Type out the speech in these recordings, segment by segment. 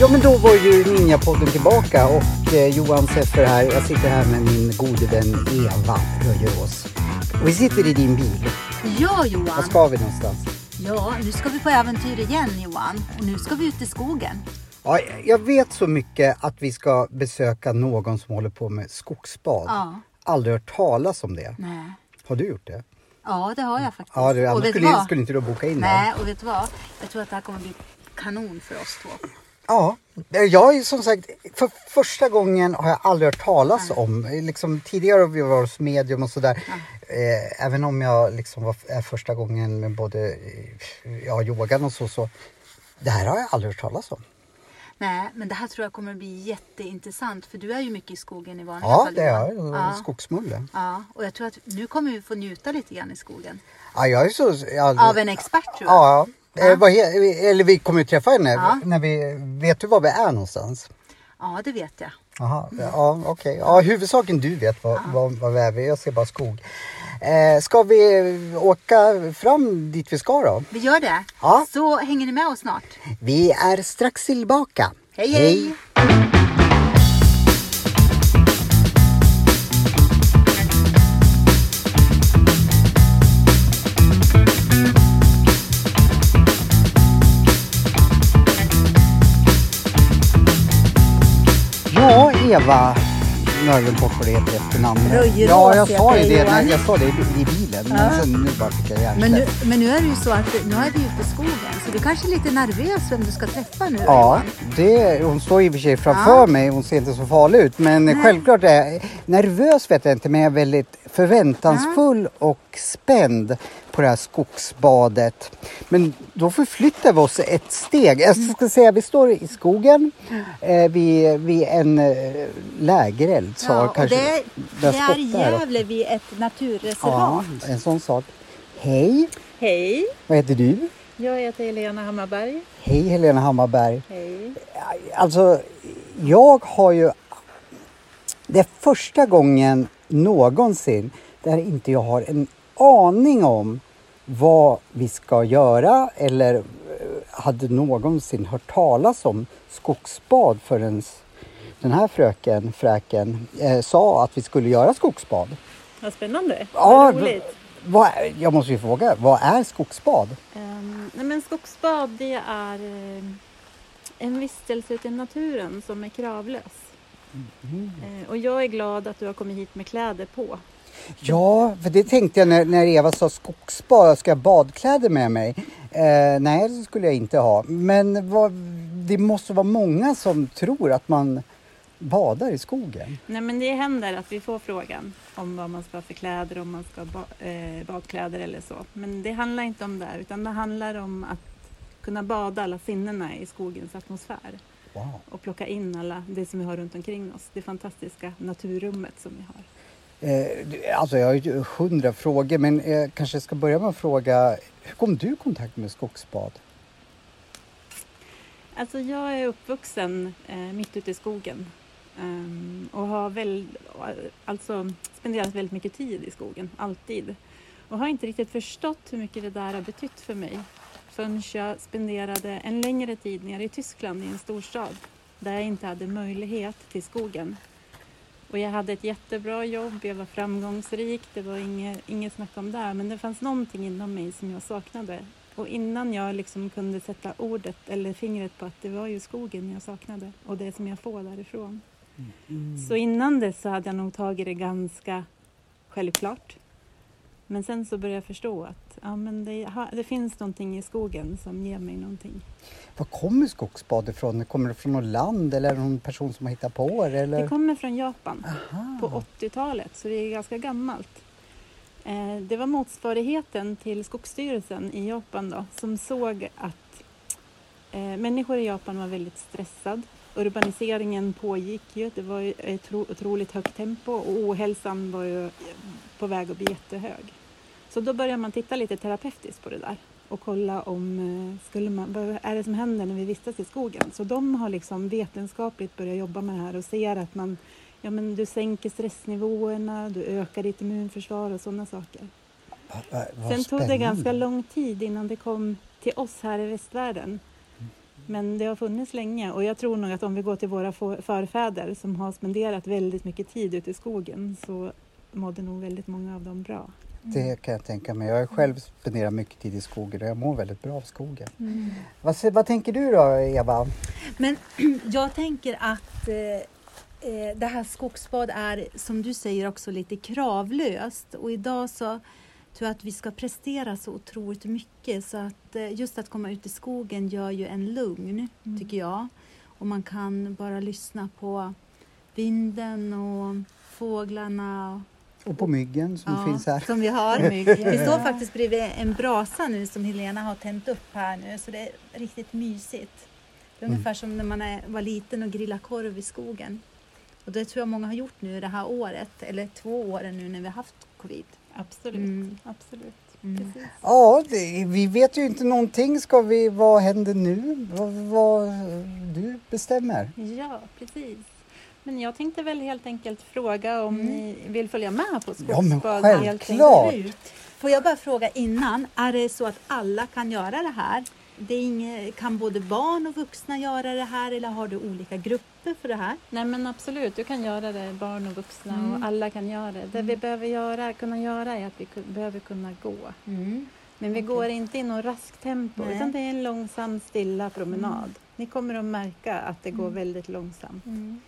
Ja men då var ju Ninjapodden tillbaka och eh, Johan Seffer här. Jag sitter här med min gode vän Eva Röjerås. Och vi sitter i din bil. Ja Var Johan. ska vi någonstans? Ja, nu ska vi på äventyr igen Johan. Och nu ska vi ut i skogen. Ja, jag vet så mycket att vi ska besöka någon som håller på med skogsbad. Ja. Aldrig hört talas om det. Nej. Har du gjort det? Ja, det har jag faktiskt. Ja, du, annars skulle, skulle inte du boka in. Nej, och vet du vad? Jag tror att det här kommer bli kanon för oss två. Ja, jag är som sagt, för första gången har jag aldrig hört talas om, liksom, tidigare har vi varit hos medium och sådär. Eh, även om jag liksom var är första gången med både eh, ja, yogan och så, så. Det här har jag aldrig hört talas om. Nej, men det här tror jag kommer bli jätteintressant. För du är ju mycket i skogen i vanliga Ja, fall. det är jag. Ja. Skogsmulle. ja, och jag tror att nu kommer vi få njuta lite grann i skogen. Ja, jag är så... Jag, Av en expert tror jag. Ja, eh, vad eller vi kommer ju träffa henne. Ja. När vi, vet du var vi är någonstans? Ja, det vet jag. Jaha, ja okej. Ja, huvudsaken du vet vad, vad, vad vi är. Jag ser bara skog. Eh, ska vi åka fram dit vi ska då? Vi gör det. Ja. Så hänger ni med oss snart. Vi är strax tillbaka. Hej, hej. Ja, Eva Nörvenfors det heter efternamn. Röjerås Ja, jag sa ju heter det, jag, när, Johan. jag sa det i, i bilen. Men sen nu bara fick jag Men nu, hjärnsläpp. men nu är det ju så att nu är vi ute i skogen så du kanske är lite nervös vem du ska träffa nu Ja, Johan. det, hon står i och för sig framför mig. Hon ser inte så farlig ut. Men självklart är jag nervös vet jag inte. Men jag är väldigt förväntansfull och spänd på det här skogsbadet. Men då förflyttar vi oss ett steg. Jag ska säga vi står i skogen eh, vid, vid en eh, lägereld. Så Ja, kanske det, det är. Gävle vid ett Ja, naturreservat. en sån sak. Hej, Hej, vad heter du? jag heter Helena Hammarberg. Hej Helena Hammarberg. Hej. Alltså, jag har ju... Det är första gången någonsin där inte jag har en aning om vad vi ska göra eller eh, hade någonsin hört talas om skogsbad förrän den här fröken, fräken, eh, sa att vi skulle göra skogsbad. Vad spännande. Ja, Vad roligt. Vad, jag måste ju fråga, vad är skogsbad? Ehm, nej men skogsbad det är eh, en vistelse ute i naturen som är kravlös. Eh, och jag är glad att du har kommit hit med kläder på. Ja, för det tänkte jag när, när Eva sa skogsbad, ska jag ha badkläder med mig? Eh, nej, det skulle jag inte ha. Men vad, det måste vara många som tror att man badar i skogen. Nej men det händer att vi får frågan om vad man ska ha för kläder, om man ska ha ba- eh, badkläder eller så. Men det handlar inte om det utan det handlar om att kunna bada alla sinnena i skogens atmosfär. Wow. och plocka in alla det som vi har runt omkring oss. Det fantastiska naturrummet som vi har. Eh, alltså jag har ju hundra frågor men jag kanske ska börja med att fråga hur kom du i kontakt med skogsbad? Alltså jag är uppvuxen eh, mitt ute i skogen eh, och har väl, alltså spenderat väldigt mycket tid i skogen, alltid. Och har inte riktigt förstått hur mycket det där har betytt för mig förrän jag spenderade en längre tid nere i Tyskland i en storstad där jag inte hade möjlighet till skogen. Och jag hade ett jättebra jobb, jag var framgångsrik, det var inget, inget snack om det. Men det fanns någonting inom mig som jag saknade. Och innan jag liksom kunde sätta ordet eller fingret på att det var ju skogen jag saknade och det som jag får därifrån. Så innan dess så hade jag nog tagit det ganska självklart. Men sen så började jag förstå att ja, men det, det finns någonting i skogen som ger mig någonting. Var kommer skogsbad ifrån? Kommer det från något land eller är det någon person som har hittat på det? Eller? Det kommer från Japan. Aha. på 80-talet, så det är ganska gammalt. Eh, Det var motsvarigheten till Skogsstyrelsen i Japan då, som såg att eh, människor i Japan var väldigt stressade. Urbaniseringen pågick ju, det var ju ett otro- otroligt högt tempo och ohälsan var ju på väg att bli jättehög. Så då började man titta lite terapeutiskt på det där och kolla om eh, skulle man, vad är det som händer när vi vistas i skogen. Så de har liksom vetenskapligt börjat jobba med det här och ser att man, ja, men du sänker stressnivåerna, du ökar ditt immunförsvar och sådana saker. Va- va- Sen tog det ganska lång tid innan det kom till oss här i västvärlden. Men det har funnits länge och jag tror nog att om vi går till våra förfäder som har spenderat väldigt mycket tid ute i skogen så mådde nog väldigt många av dem bra. Det kan jag tänka mig. Jag har själv spenderat mycket tid i skogen och jag mår väldigt bra av skogen. Mm. Vad, vad tänker du då Eva? Men jag tänker att eh, eh, det här skogsbad är som du säger också lite kravlöst och idag så tror att vi ska prestera så otroligt mycket så att eh, just att komma ut i skogen gör ju en lugn tycker jag. Och man kan bara lyssna på vinden och fåglarna Och på myggen som finns här. som vi har. Mygg. Vi står faktiskt bredvid en brasa nu som Helena har tänt upp här nu så det är riktigt mysigt. Det är Mm. ungefär som när man är, var liten och grillade korv i skogen. Och det tror jag många har gjort nu det här året, eller två åren nu när vi har haft covid. Absolut, Mm. absolut. Mm. Ja, det, vi vet ju inte någonting. Ska vi, vad händer nu? Vad, vad du bestämmer. Ja, precis. Men jag tänkte väl helt enkelt fråga om Mm. ni vill följa med på Ja, men skogsbad? helt självklart. Får jag bara fråga innan, är det så att alla kan göra det här? Det inget, kan både barn och vuxna göra det här eller har du olika grupper för det här? Nej men absolut, du kan göra det, barn och vuxna Mm. och alla kan göra det. Det vi behöver göra, kunna göra är att vi behöver kunna gå. Men vi Okej. går inte i något raskt tempo Nej. utan det är en långsam stilla promenad. Ni kommer att märka att det går Mm. väldigt långsamt. Mm.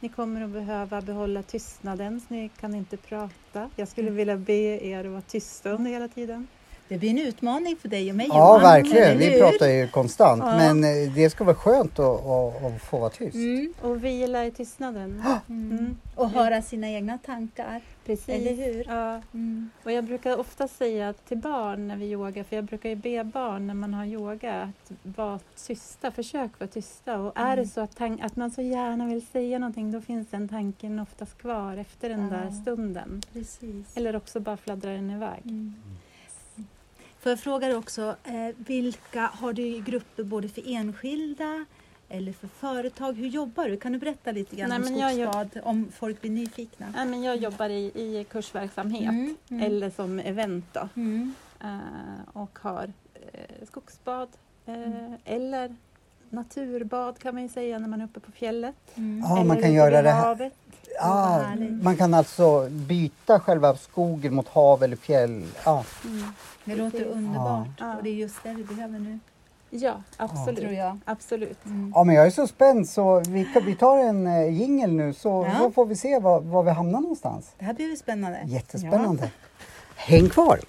Ni kommer att behöva behålla tystnaden så ni kan inte prata. Jag skulle Mm. vilja be er att vara tysta under hela tiden. Det blir en utmaning för dig och mig Ja, Johan, verkligen. Vi pratar ju konstant. Ja. Men eh, det ska vara skönt att, att, att få vara tyst. Mm. Och vila i tystnaden. Mm. Mm. Och höra sina egna tankar. Precis. Eller hur? Ja. Mm. Och jag brukar ofta säga till barn när vi yogar, för jag brukar ju be barn när man har yoga att vara tysta, försök vara tysta. Och är Mm. det så att, att man så gärna vill säga någonting då finns den tanken oftast kvar efter den Ja. där stunden. Precis. Eller också bara fladdrar den iväg. Mm. Får jag fråga dig också, eh, vilka har du i grupper både för enskilda eller för företag? Hur jobbar du? Kan du berätta lite grann Nej, om gör- skogsbad om folk blir nyfikna? Nej, men jag jobbar i, i kursverksamhet Mm, mm. eller som event då, Mm. eh, och har eh, skogsbad eh, Mm. eller naturbad kan man ju säga när man är uppe på fjället. Mm. Ja, eller man kan göra det här. Ah, man kan alltså byta själva skogen mot hav eller fjäll. Ja. Mm. Det låter underbart Ja. och det är just det vi behöver nu, Ja, absolut. tror jag. Absolut. Mm. ja, men jag är så spänd så vi, vi tar en uh, jingel nu så, Ja. så får vi se var, var vi hamnar någonstans. Det här blir spännande. Jättespännande. Häng kvar!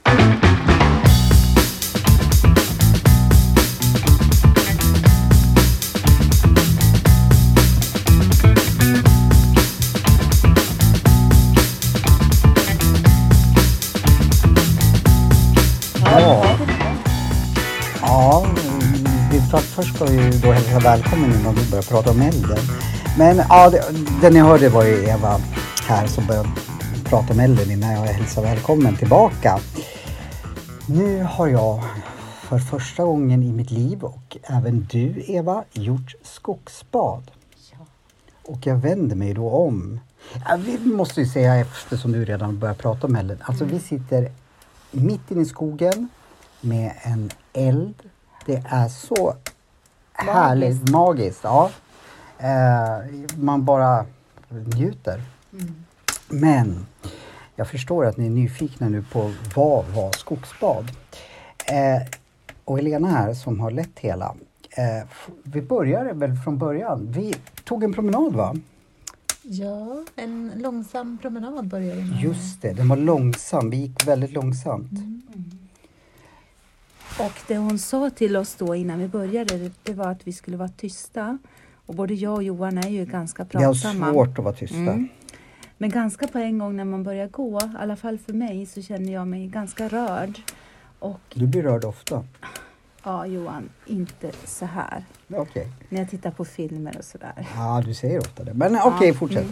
Först ska vi då hälsa välkommen innan vi börjar prata om elden. Men ja, det, det ni hörde var ju Eva här som började prata om elden innan jag hälsade välkommen tillbaka. Nu har jag för första gången i mitt liv och även du Eva gjort skogsbad. Och jag vänder mig då om. Vi måste ju säga eftersom du redan börjar prata om elden. Alltså vi sitter mitt inne i skogen med en eld. Det är så härligt, magiskt. Ja. Eh, man bara njuter. Mm. Men jag förstår att ni är nyfikna nu på vad var skogsbad? Eh, och Elena här som har lett hela. Eh, vi börjar väl från början. Vi tog en promenad va? Ja, en långsam promenad började vi med. Just det, den var långsam. Vi gick väldigt långsamt. Och det hon sa till oss då innan vi började, det, var att vi skulle vara tysta. Och både jag och Johan är ju ganska Det är pratsamma. svårt att vara tysta. Mm. Men ganska på en gång när man börjar gå, i alla fall för mig, så känner jag mig ganska rörd. Och Du blir rörd ofta. ja, Johan, inte så här. Okej. När jag tittar på filmer och sådär. Ja, du säger ofta det. Men okej, Ja, fortsätt.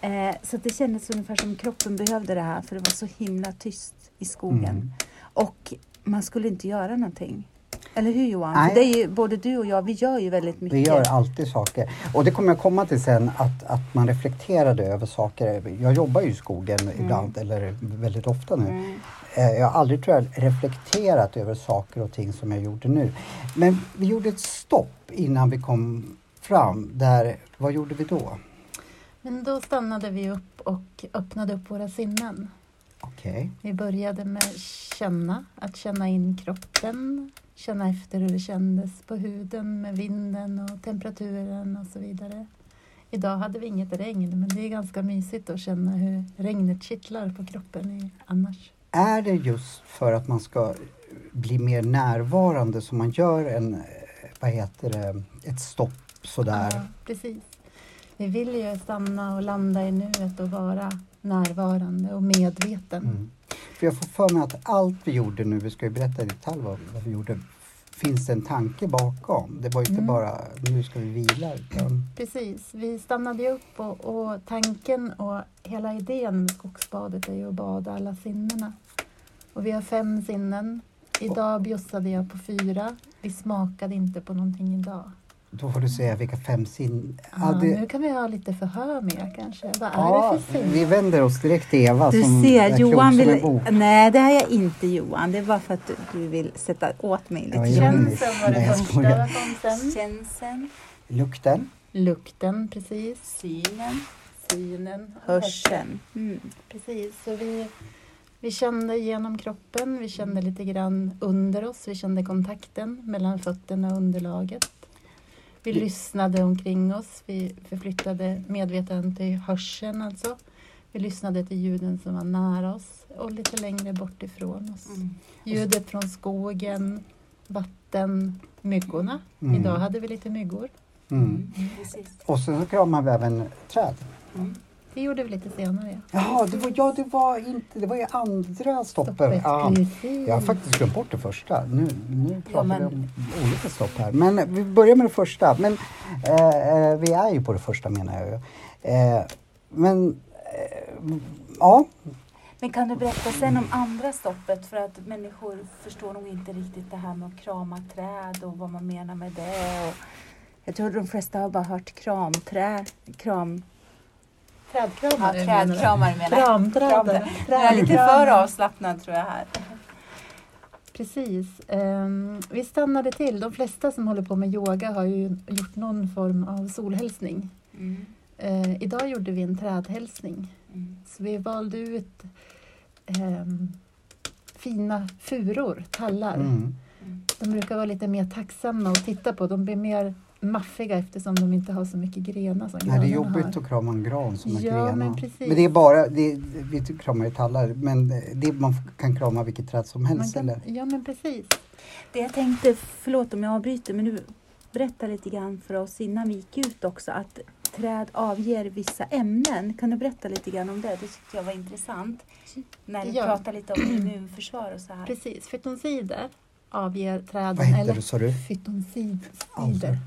mm. Eh, så det kändes ungefär som kroppen behövde det här för det var så himla tyst i skogen. Mm. Och man skulle inte göra någonting. Eller hur Johan? Nej. Det är ju, både du och jag, vi gör ju väldigt mycket. Vi gör alltid saker. Och det kommer jag komma till sen, att, att man reflekterade över saker. Jag jobbar ju i skogen ibland, eller väldigt ofta nu. Mm. Eh, Jag har aldrig tror jag, reflekterat över saker och ting som jag gjorde nu. Men vi gjorde ett stopp innan vi kom fram. Där, vad gjorde vi då? Men då stannade vi upp och öppnade upp våra sinnen. Okej. Vi började med känna, att känna in kroppen, känna efter hur det kändes på huden med vinden och temperaturen och så vidare. Idag hade vi inget regn, men det är ganska mysigt att känna hur regnet kittlar på kroppen i, annars. Är det just för att man ska bli mer närvarande som man gör en, eh, vad heter det, ett stopp sådär? Ja, precis. Vi vill ju stanna och landa i nuet och vara närvarande och medveten. Mm. För jag får för mig att allt vi gjorde nu, vi ska ju berätta i detalj vad, vad vi gjorde, finns det en tanke bakom. Det var inte Mm. bara nu ska vi vila utan Precis, vi stannade upp och, och tanken och hela idén med skogsbadet är ju att bada alla sinnena. Och vi har fem sinnen. Idag bjussade jag på fyra. Vi smakade inte på någonting idag. Då får du säga vilka fem sin... Ja, det- Nu kan vi ha lite förhör med kanske. Vad är ja, det för sinnen? vi vänder oss direkt till Eva Du som ser, är Johan vill... Nej, det har jag inte Johan. Det är bara för att du, du vill sätta åt mig lite. Ja, Känseln var det första. Vad kom sen? Känseln, Lukten. Lukten, precis. synen, Synen. hörseln. Mm. Precis, så vi, vi kände genom kroppen, vi kände lite grann under oss, vi kände kontakten mellan fötterna och underlaget. Vi lyssnade omkring oss, vi förflyttade medvetandet till hörseln alltså. Vi lyssnade till ljuden som var nära oss och lite längre bort ifrån oss. Mm. Ljudet från skogen, vatten, myggorna. Mm. Idag hade vi lite myggor. Mm. Precis. Och sen så kramar vi även träd. Det gjorde vi lite senare. Jaha, det var, ja, det var inte, det var ju andra stoppet. Stoppet, Ja. Jag har faktiskt glömt bort det första. Nu, nu pratar men- vi om olika stopp här. Men vi börjar med det första. Men eh, eh, vi är ju på det första menar jag ju. Eh, men eh, ja, Men kan du berätta sen om andra stoppet för att människor förstår nog inte riktigt det här med att krama träd och vad man menar med det. Och jag tror de flesta har bara hört kramträ, kram, ja, Trädkramare du? trädkramare menar jag. Kramträdare. Jag är lite för avslappnad tror jag här. Precis. Ehm, vi stannade till. De flesta som håller på med yoga har ju gjort någon form av solhälsning. Mm. Eh, idag gjorde vi en trädhälsning. Mm. Så vi valde ut ehm, fina furor, tallar. mm. De brukar vara lite mer tacksamma att titta på. De blir mer maffiga eftersom de inte har så mycket grenar som Nej, det är jobbigt har. att krama en gran som har Ja, grenar. men precis. Men det är bara, det, vi kramar ju tallar, men det, man kan krama vilket träd som helst kan, eller? ja, men precis. Det jag tänkte, förlåt om jag avbryter, men du berätta lite grann för oss innan vi gick ut också att träd avger vissa ämnen. Kan du berätta lite grann om det? Det tyckte jag var intressant. När du Ja. pratar lite om immunförsvar och så här. Precis. Fytonsider avger träden. Vad heter eller det sa du? Fytonsider. Aldrig.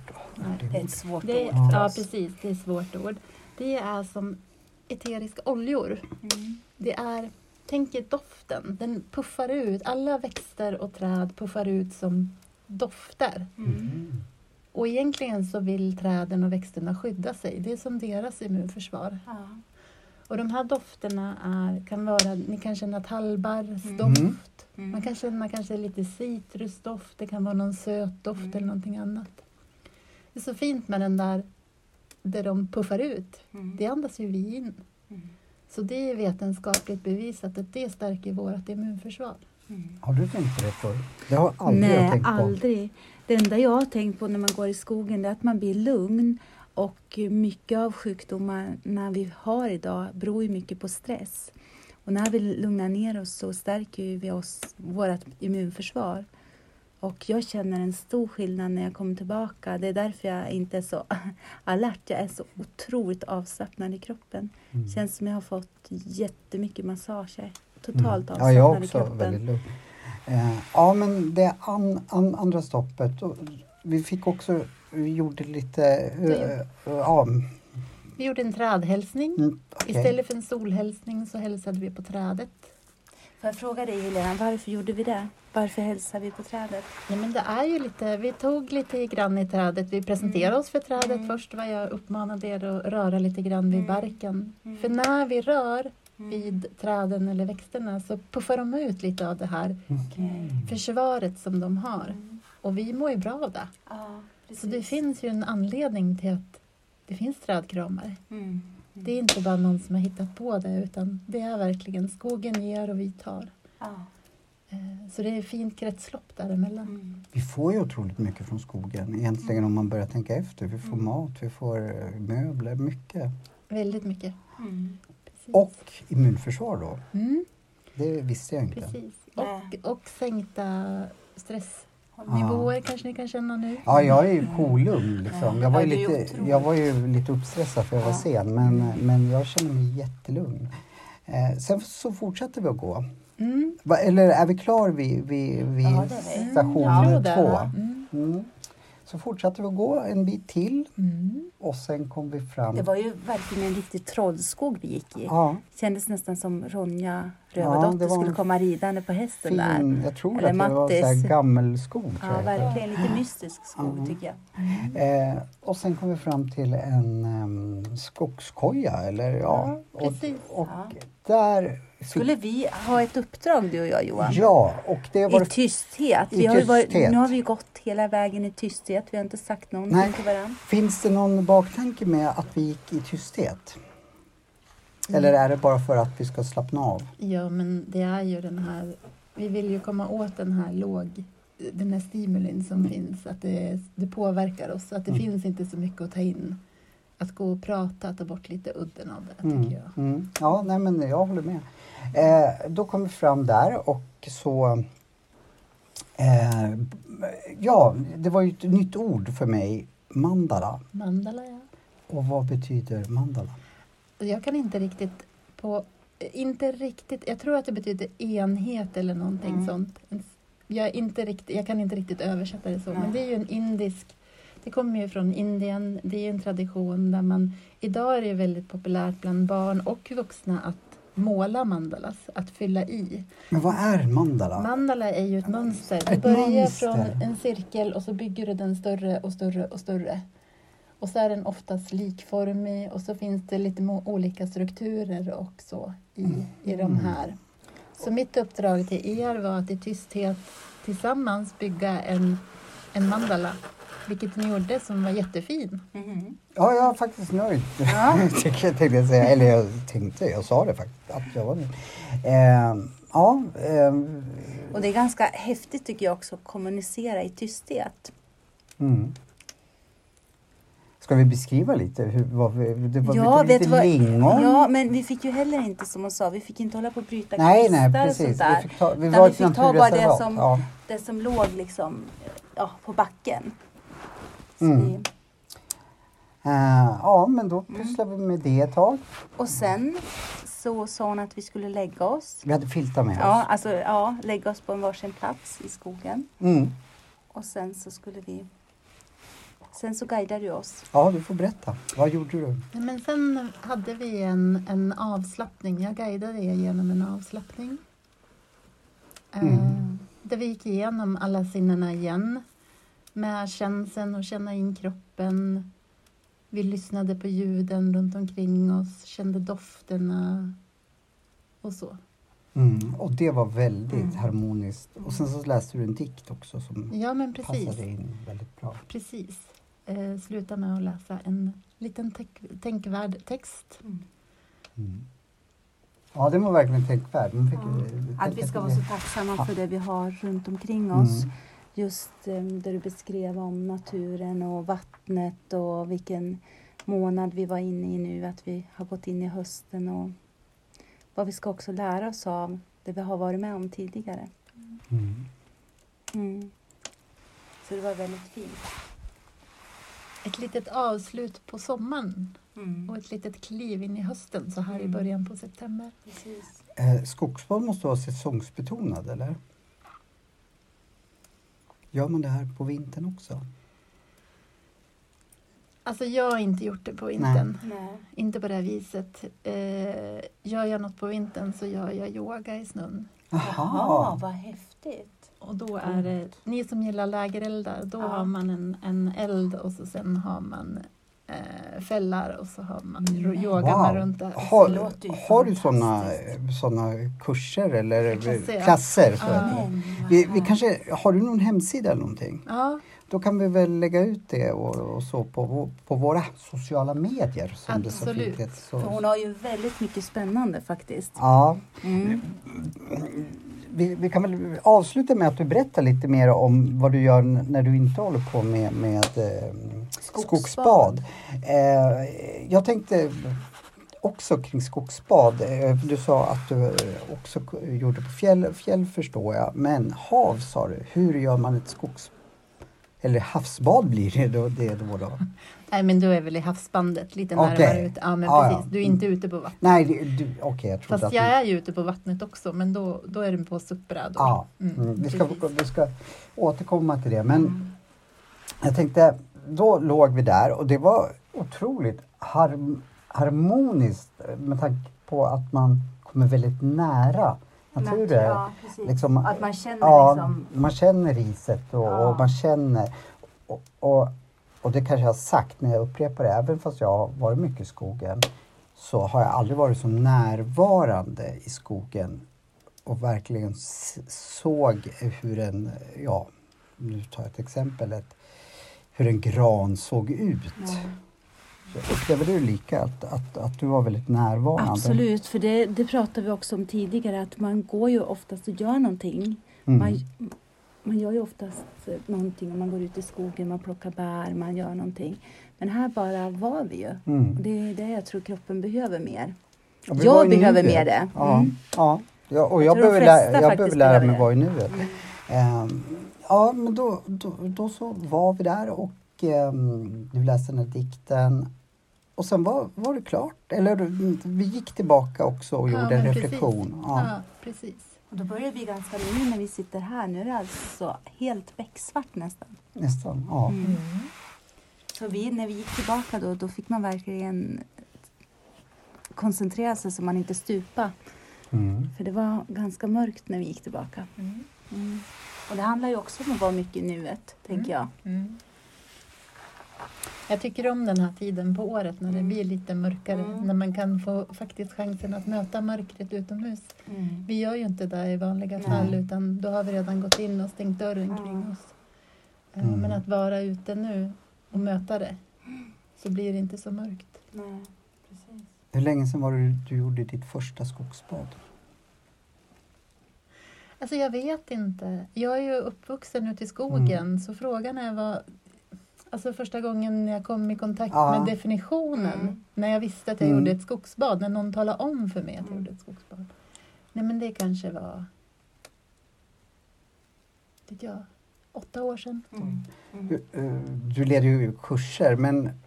Det är ett svårt Det, ord. Ja. ja, precis. Det är ett svårt ord. Det är som eteriska oljor. Mm. Det är, tänk er doften. Den puffar ut. Alla växter och träd puffar ut som dofter. Mm. Och egentligen så vill träden och växterna skydda sig. Det är som deras immunförsvar. Ja. Och de här dofterna är, kan vara, ni kan känna tallbarrsdoft. Mm. Mm. Man kan känna kanske lite citrusdoft, det kan vara någon söt doft Mm. eller någonting annat. Det är så fint med den där, där de puffar ut. Mm. Det andas ju vi in. Mm. Så det är vetenskapligt bevisat att det stärker vårt immunförsvar. Mm. Har du tänkt på det förr? Det har aldrig jag Nej, tänkt på. aldrig. Det enda jag har tänkt på när man går i skogen är att man blir lugn och mycket av sjukdomarna vi har idag beror ju mycket på stress. Och när vi lugnar ner oss så stärker vi oss, vårt immunförsvar. Och jag känner en stor skillnad när jag kommer tillbaka. Det är därför jag inte är så alert. Jag är så otroligt avslappnad i kroppen. Mm. Känns som jag har fått jättemycket massage. Jag är Totalt Mm. avslappnad Ja, jag i också kroppen. väldigt lugn. Eh, ja, men det an, an, andra stoppet. Vi fick också, vi gjorde lite, eh, eh, ja, Vi gjorde en trädhälsning. mm, okej. Istället för en solhälsning så hälsade vi på trädet. Får jag fråga dig Helena, varför gjorde vi det? Varför hälsar vi på trädet? Ja, men det är ju lite, vi tog lite grann i trädet. Vi presenterade oss för trädet Mm. först. Var jag uppmanade er att röra lite grann vid Mm. barken. Mm. För när vi rör Mm. vid träden eller växterna så puffar de ut lite av det här Okej. försvaret som de har. Mm. Och vi mår ju bra av det. Ja, Så det precis. finns ju en anledning till att det finns trädkramare. Mm. Det är inte bara någon som har hittat på det utan det är verkligen skogen ger och vi tar. Ja. Eh, Så det är ett fint kretslopp däremellan. Mm. Vi får ju otroligt mycket från skogen egentligen om man börjar tänka efter. Vi får Mm. mat, vi får eh, möbler, mycket. Väldigt mycket. Mm. Precis. Och immunförsvar då. Mm, Det visste jag inte. precis. Och, och sänkta Håll med. stressnivåer kanske ni kan känna nu. Ja, jag är ju kolugn liksom. Jag var, ju Ja, lite, jag var ju lite uppstressad för jag var Ja. sen men, men jag känner mig jättelugn. Eh, sen så fortsätter vi att gå. Mm. Va, eller är vi klar vid, vid, vid Ja, station tror det. två? Mm. Mm. Så fortsatte vi att gå en bit till Mm. och sen kom vi fram. Det var ju verkligen en riktig trollskog vi gick i. ja, Kändes nästan som Ronja Ja, Rövardotter det var skulle komma ridande på hästen där. fin, jag tror Eller att det var så gammelskog. Ja, verkligen lite mystisk skog Ja. tycker jag. Eh, och sen kom vi fram till en um, skogskoja. Eller, ja. Ja, precis. Och, och Ja. där Skulle vi ha ett uppdrag du och jag Johan? Ja, och det var I tysthet. I Vi har ju varit, tysthet. nu har vi gått hela vägen i tysthet. Vi har inte sagt någonting Nej. till varandra. Finns det någon baktanke med att vi gick i tysthet? Eller är det bara för att vi ska slappna av? Ja, men det är ju den här... Vi vill ju komma åt den här låg... Den här stimulin som finns, att det, det påverkar oss. Att det Mm. finns inte så mycket att ta in. Att gå och prata, ta bort lite udden av det, Mm, tycker jag. mm. Ja, nej, men jag håller med. Eh, då kom vi fram där och så... Eh, ja, det var ju ett nytt ord för mig. Mandala. Mandala, ja. Och vad betyder mandala? Jag kan inte riktigt på... Inte riktigt, jag tror att det betyder enhet eller någonting Mm. sånt. Jag, inte riktigt, jag kan inte riktigt översätta det så, Nej. men det är ju en indisk... Det kommer ju från Indien, det är en tradition där man... Idag är det väldigt populärt bland barn och vuxna att måla mandalas, att fylla i. Men vad är mandala? Mandala är ju ett mönster. Du börjar mönster. från en cirkel och så bygger du den större och större och större. Och så är den oftast likformig och så finns det lite olika strukturer också i, i de Mm. här. Så mitt uppdrag till er var att i tysthet tillsammans bygga en, en mandala. Vilket ni gjorde som var jättefin. Mhm. Ja, jag är faktiskt nöjd. Ja. Tycker jag tänkte jag säga. Eller jag tänkte, jag sa det faktiskt. Att jag var nöjd. Eh, ja, eh, Och det är ganska häftigt tycker jag också att kommunicera i tysthet. mm. Ska vi beskriva lite? Hur, vad vi, det var Ja, lite, vet vad? lingon. Ja, men vi fick ju heller inte som hon sa, vi fick inte hålla på och bryta nej, kvistar nej, och precis. sånt där. Vi, fick ta, vi var vi fick ta bara det som- Ja. Det som låg liksom ja, på backen. Mm. vi, Eh, ja, men då Mm. pysslade vi med det ett tag. och sen så sa hon att vi skulle lägga oss. Vi hade filtar med Ja, oss. alltså ja, lägga oss på en varsin plats i skogen. Mm. Och sen så skulle vi... Sen så guidade du oss. Ja, du får berätta. Vad gjorde du? Men sen hade vi en, en avslappning. Jag guidade er genom en avslappning. Eh, Mm. där vi gick igenom alla sinnena igen. Med känseln och känna in kroppen. Vi lyssnade på ljuden runt omkring oss, kände dofterna och så. Mm. Och det var väldigt Mm. harmoniskt. Och sen så läste du en dikt också som Ja, men precis. passade in väldigt bra. precis. Eh, sluta med att läsa en liten tänk- tänkvärd text. Mm. Ja, den var verkligen tänkvärd. Ja. Att vi ska vara så tacksamma för det vi har runt omkring oss. Mm. Just eh, där du beskrev om naturen och vattnet och vilken månad vi var inne i nu, att vi har gått in i hösten och vad vi ska också lära oss av det vi har varit med om tidigare. Mm. Mm. Så det var väldigt fint. Ett litet avslut på sommaren Mm. och ett litet kliv in i hösten så här i Mm. början på september. Precis. Eh, skogsbad måste vara säsongsbetonad, eller? Gör man det här på vintern också? Alltså jag har inte gjort det på vintern. Nej. Inte på det här viset. Eh, gör jag något på vintern så gör jag yoga i snön. Jaha, Jaha. vad häftigt. Och då är det, ni som gillar lägereldar, då Ja. har man en, en eld och så sen har man eh, fällar och så har man, man Wow. runt det. Det Har, låter ju har du sådana såna kurser eller Klasser, klasser? så Ja. vi, vi kanske, har du någon hemsida eller någonting? Ja, Då kan vi väl lägga ut det och, och så på, på våra sociala medier. Som det så Absolut. fint heter. För så, hon har ju väldigt mycket spännande faktiskt. ja, Mm. vi, vi kan väl avsluta med att du berättar lite mer om vad du gör när du inte håller på med, med eh, Skogsbad. skogsbad. Eh, jag tänkte också kring skogsbad. Eh, du sa att du också gjorde på fjäll, fjäll förstår jag. Men hav sa du. Hur gör man ett skogs... Eller havsbad blir det då. Det då, då. nej men du är väl i havsbandet lite Okej. närmare ute. Ja men Ja, precis, ja. du är inte ute på vattnet. Nej, du, okej jag Fast att jag du... är ju ute på vattnet också men då, då är det på SUP-brädor. Ja, Mm, mm, vi, ska, vi ska återkomma till det. Men Mm. jag tänkte, då låg vi där och det var otroligt har, harmoniskt med tanke på att man kommer väldigt nära naturen. Ja. Liksom, att man känner Ja, liksom... man känner riset och, Ja. och man känner och, och, och det kanske jag har sagt när jag upprepar det, även fast jag har varit mycket i skogen så har jag aldrig varit så närvarande i skogen och verkligen såg hur en, ja, nu tar jag ett exempel, ett, hur en gran såg ut. Ja. Upplever du lika, att, att, att du var väldigt närvarande? Absolut, för det, det pratade vi också om tidigare att man går ju oftast och gör någonting. Mm. Man, man gör ju oftast någonting om man går ut i skogen, man plockar bär, man gör någonting. Men här bara var vi ju. Mm. Det är det jag tror kroppen behöver mer. Ja, Jag behöver mer det. Ja, Mm. ja. ja och jag, Jag behöver, lära, jag behöver lära mig vara i nuet. Ehm, ja, men då, då, då så var vi där och ehm, du läste den här dikten. Och sen var, var det klart. Eller mm, vi gick tillbaka också och Ja, gjorde en reflektion. Ja. Ja, precis. Och då börjar bli ganska nu när vi sitter här. Nu är det alltså helt becksvart nästan. Nästan. Ja. Mm. Så vi, när vi gick tillbaka då, då fick man verkligen koncentrera sig så man inte stupa. Mm. För det var ganska mörkt när vi gick tillbaka. Mm. Och det handlar ju också om att vara mycket i nuet, tänker jag. Mm. Jag tycker om den här tiden på året när det blir lite mörkare. Mm. När man kan få faktiskt chansen att möta mörkret utomhus. Vi gör ju inte det i vanliga Nej. fall utan då har vi redan gått in och stängt dörren kring oss. Eh, Mm. Men att vara ute nu och möta det så blir det inte så mörkt. Nej, precis. Hur länge sedan var det du gjorde ditt första skogsbad? Alltså jag vet inte. Jag är ju uppvuxen ute i skogen Mm. så frågan är vad... Alltså första gången jag kom i kontakt Ja. med definitionen, Mm. när jag visste att jag Mm. gjorde ett skogsbad, när någon talade om för mig att jag Mm. gjorde ett skogsbad. Nej men det kanske var, vet jag, åtta år sedan. Mm. Du, eh, du leder ju kurser men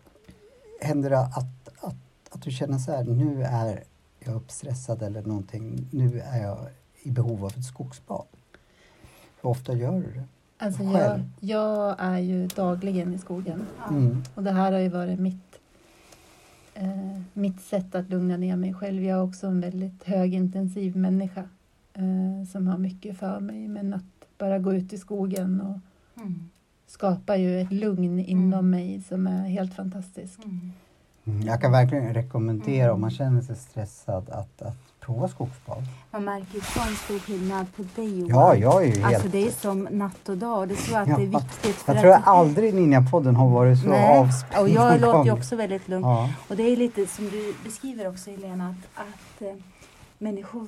händer det att, att, att du känner så här, nu är jag uppstressad eller någonting, nu är jag i behov av ett skogsbad? Hur ofta gör du det? Alltså jag, Själv? jag är ju dagligen i skogen Mm. och det här har ju varit mitt, eh, mitt sätt att lugna ner mig själv. Jag är också en väldigt högintensiv människa eh, som har mycket för mig men att bara gå ut i skogen och Mm. skapar ju ett lugn inom Mm. mig som är helt fantastiskt. Mm. Mm. Jag kan verkligen rekommendera Mm. om man känner sig stressad att, att prova skogsbad. Man märker ju sån stor skillnad på dig Johan. Ja, jag är ju helt... Alltså det är som natt och dag det tror jag att Ja. det är viktigt. För jag tror jag att, aldrig i Ninjapodden har varit så Nej, avspänd och jag låter ju också väldigt lugn. Ja. Och det är lite som du beskriver också Helena, att, att eh, människor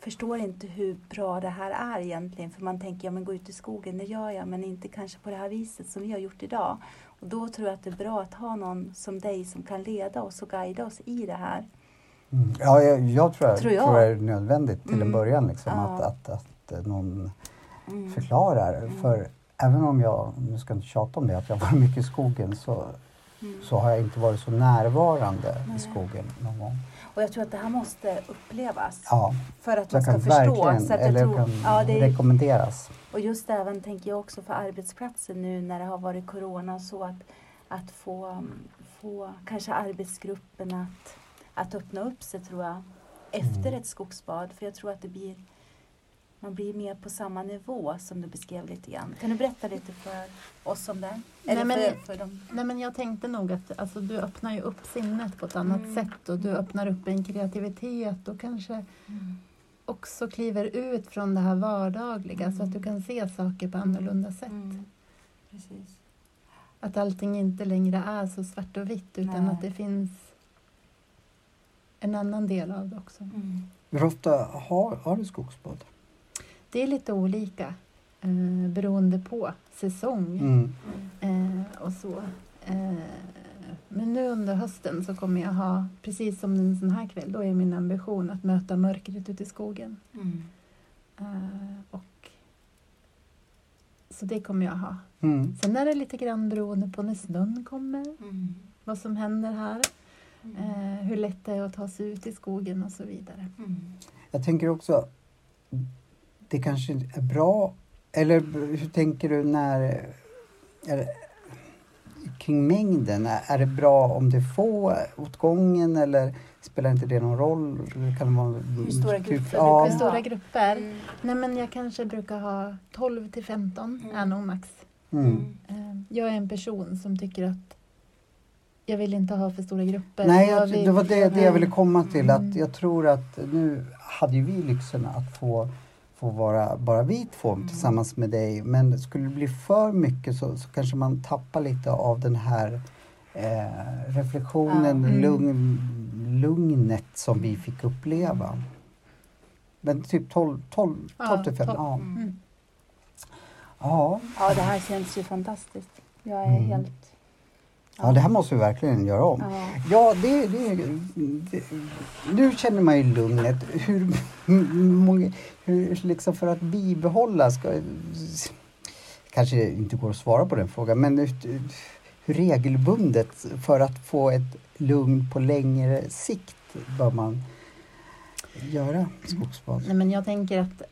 förstår inte hur bra det här är egentligen. För man tänker, ja men gå ut i skogen, det gör jag, men inte kanske på det här viset som vi har gjort idag. Och då tror jag att det är bra att ha någon som dig som kan leda oss och guida oss i det här. Mm. Ja, jag, jag, tror, jag, Tror tror, jag. det är nödvändigt till en Mm. början liksom, Ja. att, att, att eh, någon Mm. förklarar. Mm. För även om jag, nu ska jag inte tjata om det, att jag var mycket i skogen så, Mm. så har jag inte varit så närvarande Nej. i skogen någon gång. Och jag tror att det här måste upplevas Ja, för att man ska förstå. Så att eller tror, kan ja, det är, rekommenderas. Och just även tänker jag också för arbetsplatsen nu när det har varit corona så att, att få, få kanske arbetsgruppen att, att öppna upp sig tror jag efter Mm. ett skogsbad. För jag tror att det blir man blir mer på samma nivå som du beskrev lite grann. Kan du berätta lite för oss om det? Eller Nej, men- för, för dem? Nej, men jag tänkte nog att alltså, du öppnar ju upp sinnet på ett annat Mm. sätt och du öppnar upp en kreativitet och kanske också kliver ut från det här vardagliga så att du kan se saker på annorlunda sätt. Mm. Precis. Att allting inte längre är så svart och vitt utan Nej. att det finns en annan del av det också. Mm. Hur ofta har, har du skogsbad? Det är lite olika eh, beroende på säsong Mm. eh, och så. Eh, men nu under hösten så kommer jag ha, precis som en sån här kväll, då är min ambition att möta mörkret ute i skogen. Mm. Eh, och så det kommer jag ha. Mm. Sen är det lite grann beroende på när snön kommer, Mm. vad som händer här, Mm. Eh, hur lätt det är att ta sig ut i skogen och så vidare. Mm. Jag tänker också, det kanske är bra, eller hur tänker du när, är det, kring mängden, är det bra om det är få åt gången eller spelar inte det någon roll? Det Kan vara, Hur stora grupper Ja, För stora grupper, Mm. nej men jag kanske brukar ha 12 till 15 Mm. är nog max. mm. Eh, Jag är en person som tycker att jag vill inte ha för stora grupper. Nej, jag, det var det, det jag ville komma till. Att Mm. jag tror att nu hade ju vi lyxen att få, få vara bara vi två Mm. tillsammans med dig. Men skulle det bli för mycket så, så kanske man tappar lite av den här eh, reflektionen, Ja. Mm. lugn, lugnet som vi fick uppleva. Men typ 12, 12, 12 Ja, till 15. 12. Ja. Mm. Ja. Ja, det här känns ju fantastiskt. Jag är Mm. helt... ja, det här måste vi verkligen göra om. Ja. Ja, det, det, det, nu känner man ju lugnet. Hur, många, hur liksom för att bibehålla, ska, kanske inte går att svara på den frågan, men hur, hur regelbundet för att få ett lugn på längre sikt bör man göra skogsbad? Nej, men jag tänker att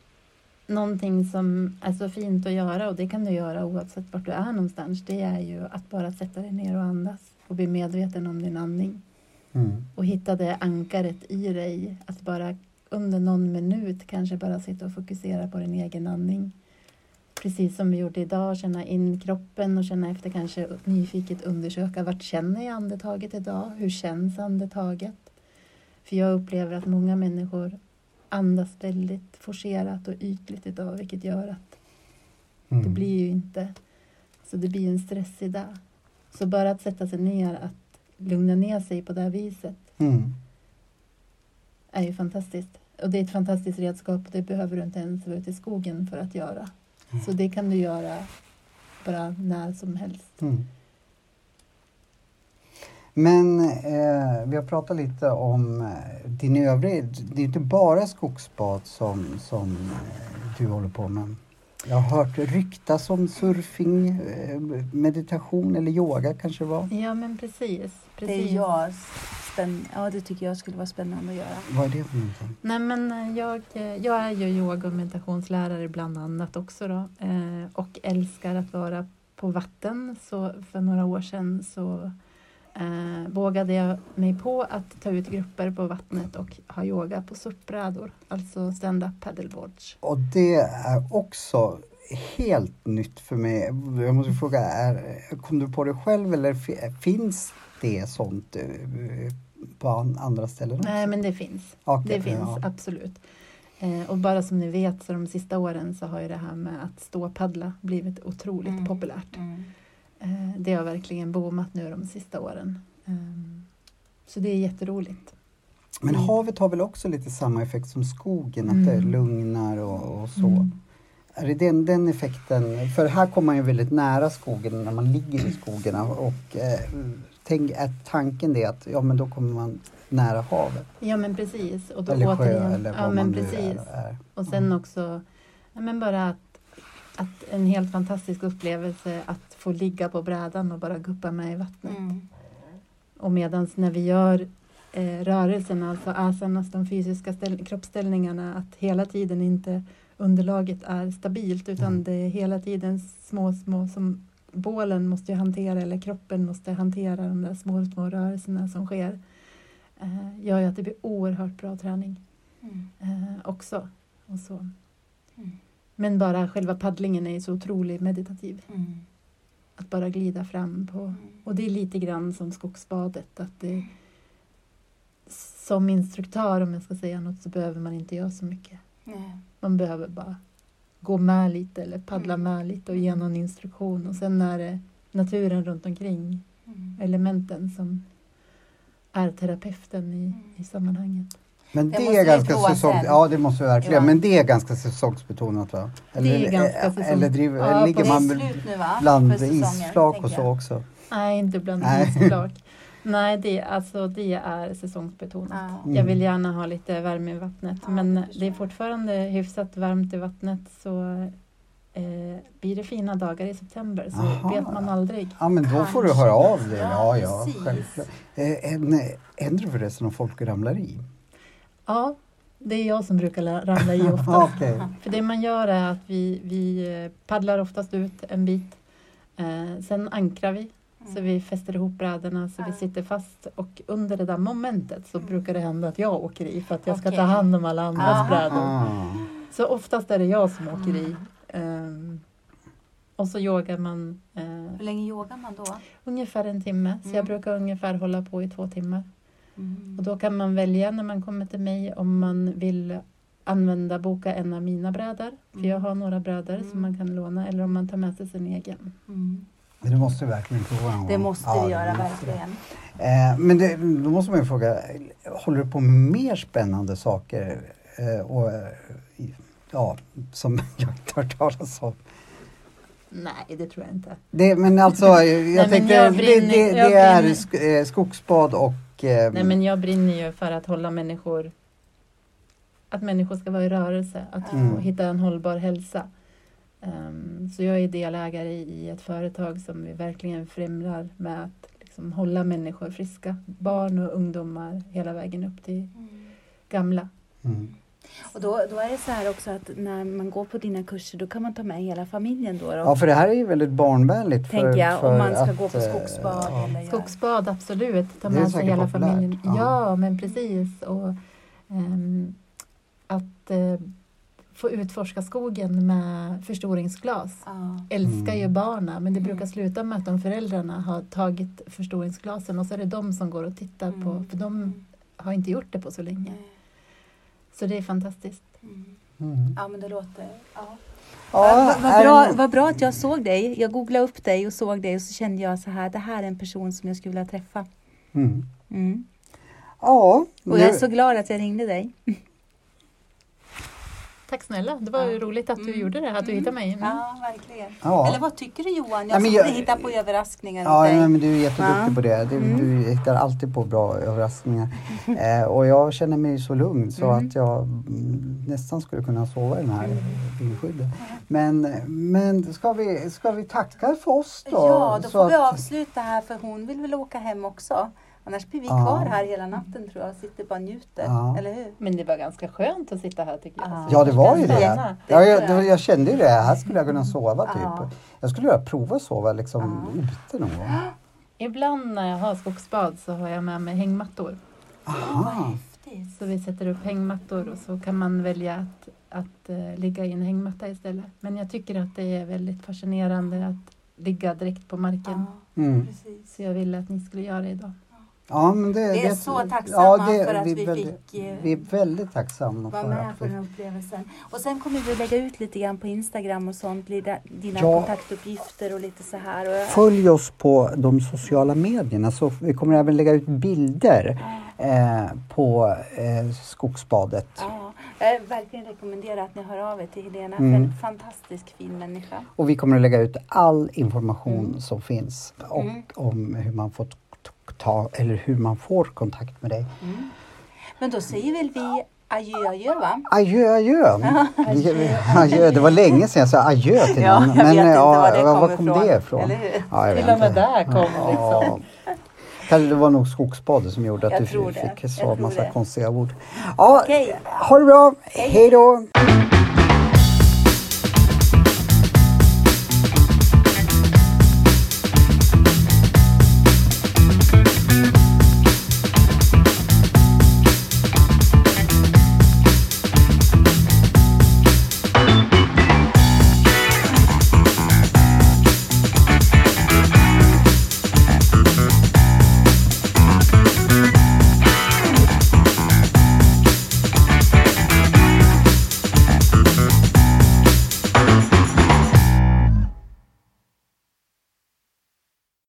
någonting som är så fint att göra och det kan du göra oavsett vart du är någonstans. Det är ju att bara sätta dig ner och andas och bli medveten om din andning. Mm. Och hitta det ankaret i dig. Att bara under någon minut kanske bara sitta och fokusera på din egen andning. Precis som vi gjorde idag, känna in kroppen och känna efter kanske nyfiket undersöka vart känner jag andetaget idag? Hur känns andetaget? För jag upplever att många människor andas väldigt forcerat och ytligt idag vilket gör att Mm. det blir ju inte, så det blir en stressig dag. Så bara att sätta sig ner, att lugna ner sig på det här viset Mm. är ju fantastiskt. Och det är ett fantastiskt redskap och det behöver du inte ens vara ute i skogen för att göra. Så det kan du göra bara när som helst. Men eh, vi har pratat lite om eh, din övriga, det är inte bara skogsbad som, som eh, du håller på med. Jag har hört ryktas om surfing, eh, meditation eller yoga kanske det var. Ja men precis. Det precis. är jag spänn... Ja, det tycker jag skulle vara spännande att göra. Vad är det för någonting? Nej, men jag, jag är ju yoga och meditationslärare bland annat också då, och älskar att vara på vatten. Så för några år sedan så eh, vågade jag mig på att ta ut grupper på vattnet och ha yoga på surfbrädor, alltså stand-up paddleboards. Och det är också helt nytt för mig. Jag måste fråga, är, kom du på det själv eller fi- finns det sånt eh, på an- andra ställen också? Nej, men det finns. Okej, Det finns, ja. absolut. Eh, och bara som ni vet så de sista åren så har ju det här med att stå och paddla blivit otroligt Mm. populärt. Mm. Eh, det har verkligen boomat nu de sista åren. Eh, så det är jätteroligt. Men havet har väl också lite samma effekt som skogen, att det Mm. lugnar och, och så. Mm. Är det den, den effekten? För här kommer man ju väldigt nära skogen när man ligger i skogen och eh, tänk, är tanken det att ja, men då kommer man nära havet? Ja men precis. Och då eller sjö återigen, eller vad ja, man men nu precis. är. är. Och sen också ja, men bara att, att en helt fantastisk upplevelse att få ligga på brädan och bara guppa med i vattnet. Mm. Och medans när vi gör eh, rörelserna, alltså asanas, de fysiska ställ- kroppsställningarna, att hela tiden inte underlaget är stabilt utan Mm. det är hela tiden små, små som bålen måste ju hantera eller kroppen måste hantera de där små, små rörelserna som sker. Eh, gör ju att det blir oerhört bra träning Mm. eh, också. Och så. Men bara själva paddlingen är så otroligt meditativ. Mm. Att bara glida fram på. Och det är lite grann som skogsbadet. Att det, som instruktör, om jag ska säga något, så behöver man inte göra så mycket. Nej. Man behöver bara gå med lite eller paddla Mm. med lite och ge någon instruktion. Och sen är det naturen runt omkring, Mm. elementen som är terapeuten i, i sammanhanget. Men Det det, är ganska prova säsong... sen. Ja, det måste vi verkligen. Ja. Men det är ganska säsongsbetonat va? Eller, är ganska eh, säsong- Eller driver, Ja, ligger Det är man slut nu va? bland säsongen, isflak och så också? Nej, inte bland Nej. isflak. Nej, det, alltså, det är säsongsbetonat. Ja. Mm. Jag vill gärna ha lite värme i vattnet Ja, men det det är fortfarande hyfsat varmt i vattnet så eh, blir det fina dagar i september så Aha. vet man aldrig. Ja, men då får du Kanske. höra av dig. Ja, Ja, ja, självklart. Eh, en- Händer det förresten om folk ramlar i? Ja, det är jag som brukar la- ramla i ofta. Okej. För det man gör är att vi, vi eh, paddlar oftast ut en bit. Eh, sen ankrar vi så vi fäster ihop brädorna så vi Ja. sitter fast och under det där momentet så brukar det hända att jag åker i för att jag ska Okej. ta hand om alla andras Aha. brädor. Ah. Så oftast är det jag som åker i. Mm. Ehm, och så yogar man eh, Hur länge yogar man då? ungefär en timme. Så jag Mm. brukar ungefär hålla på i två timmar. Mm. Och då kan man välja när man kommer till mig om man vill använda, boka en av mina brädor. För jag har några brädor Mm. som man kan låna eller om man tar med sig sin egen. Mm. Men det måste vi verkligen prova någon Det måste Ja, vi det göra, måste verkligen. Eh, men det, då måste man ju fråga, håller du på med mer spännande saker? Eh, och, eh, ja, som jag inte har hört talas om. Nej, det tror jag inte. Det, men alltså, jag men tänkte, jag det, det, det är skogsbad och... Eh, Nej, men jag brinner ju för att hålla människor att människor ska vara i rörelse, att Mm. hitta en hållbar hälsa. Ehm, så jag är delägare i, i ett företag som vi verkligen främjar med att liksom hålla människor friska. Barn och ungdomar hela vägen upp till gamla. mm. Och då, då är det så här också att när man går på dina kurser då kan man ta med hela familjen då. då. Ja, för det här är ju väldigt barnvänligt. Tänker jag, för om man ska att, gå på eh, skogsbad ja. eller Skogsbad, absolut. Ta med sig hela populärt. familjen. Ja. Ja. men precis. Och, ehm, att eh, få utforska skogen med förstoringsglas. Ja. älskar ju Mm. barnen men det Mm. brukar sluta med att de föräldrarna har tagit förstoringsglasen och så är det de som går och tittar på, Mm. för de har inte gjort det på så länge. Så det är fantastiskt. Mm. Ja men det låter... Ja. Ja, vad, vad, bra, vad bra att jag såg dig. Jag googlade upp dig och såg dig och så kände jag så här, det här är en person som jag skulle vilja träffa. Mm. Mm. Ja, Och nu- jag är så glad att jag ringde dig. Tack snälla, det var Ja. roligt att du Mm. gjorde det, att du hittade mig. Mm. Ja, verkligen. ja. Eller vad tycker du Johan? Jag skulle jag- hitta på överraskningar Ja, dig. nej, men du är jätteduktig Ja. på det. Du, Mm. du hittar alltid på bra överraskningar. Eh, och jag känner mig så lugn så Mm. att jag mm, nästan skulle kunna sova i den här vindskyddet. Men, men ska, vi, ska vi tacka för oss då? Ja, då får vi att- avsluta här för hon vill väl åka hem också. Annars blir vi Ja. kvar här hela natten tror jag. Sitter bara och njuter. Ja. Eller hur? Men det var ganska skönt att sitta här tycker jag. Ja. Ja, det var ju det. Ja, jag, jag. det- jag kände ju det. Här skulle jag kunna sova typ. Ja. Jag skulle vilja prova att sova liksom Ja. ute någon gång. Ibland när jag har skogsbad så har jag med mig hängmattor. Aha. häftigt. Så vi sätter upp hängmattor och så kan man välja att, att eh, ligga i en hängmatta istället. Men jag tycker att det är väldigt fascinerande att ligga direkt på marken. Ja, Mm. Så jag ville att ni skulle göra det idag. Ja, men det, Vi är så tacksamma för att vi väldigt, fick, eh, Vi är väldigt tacksamma Var för med på den vi här upplevelsen. Och sen kommer vi lägga ut lite grann på Instagram och sånt. Dina, Ja. kontaktuppgifter och lite så här. Och Följ oss på de sociala medierna så vi kommer även lägga ut bilder eh, på eh, skogsbadet. ja, jag verkligen rekommenderar att ni hör av er till Helena. Mm. En fantastisk fin människa. Och vi kommer att lägga ut all information som finns och Mm. om hur man får t- ta eller hur man får kontakt med dig. Mm. Men då säger väl vi adjö adjö va? Adjö, adjö. Vi- adjö. Det var länge sedan jag sa adjö till Ja, någon. jag vet inte ja, var det var kom ifrån. det ifrån? Ja, Till och med där kom liksom. Ja. Kanske det var nog skogsbadet som gjorde att Jag du det. fick Jag så massa det. konstiga ord. Ja, Okej. ha det bra. Hej då!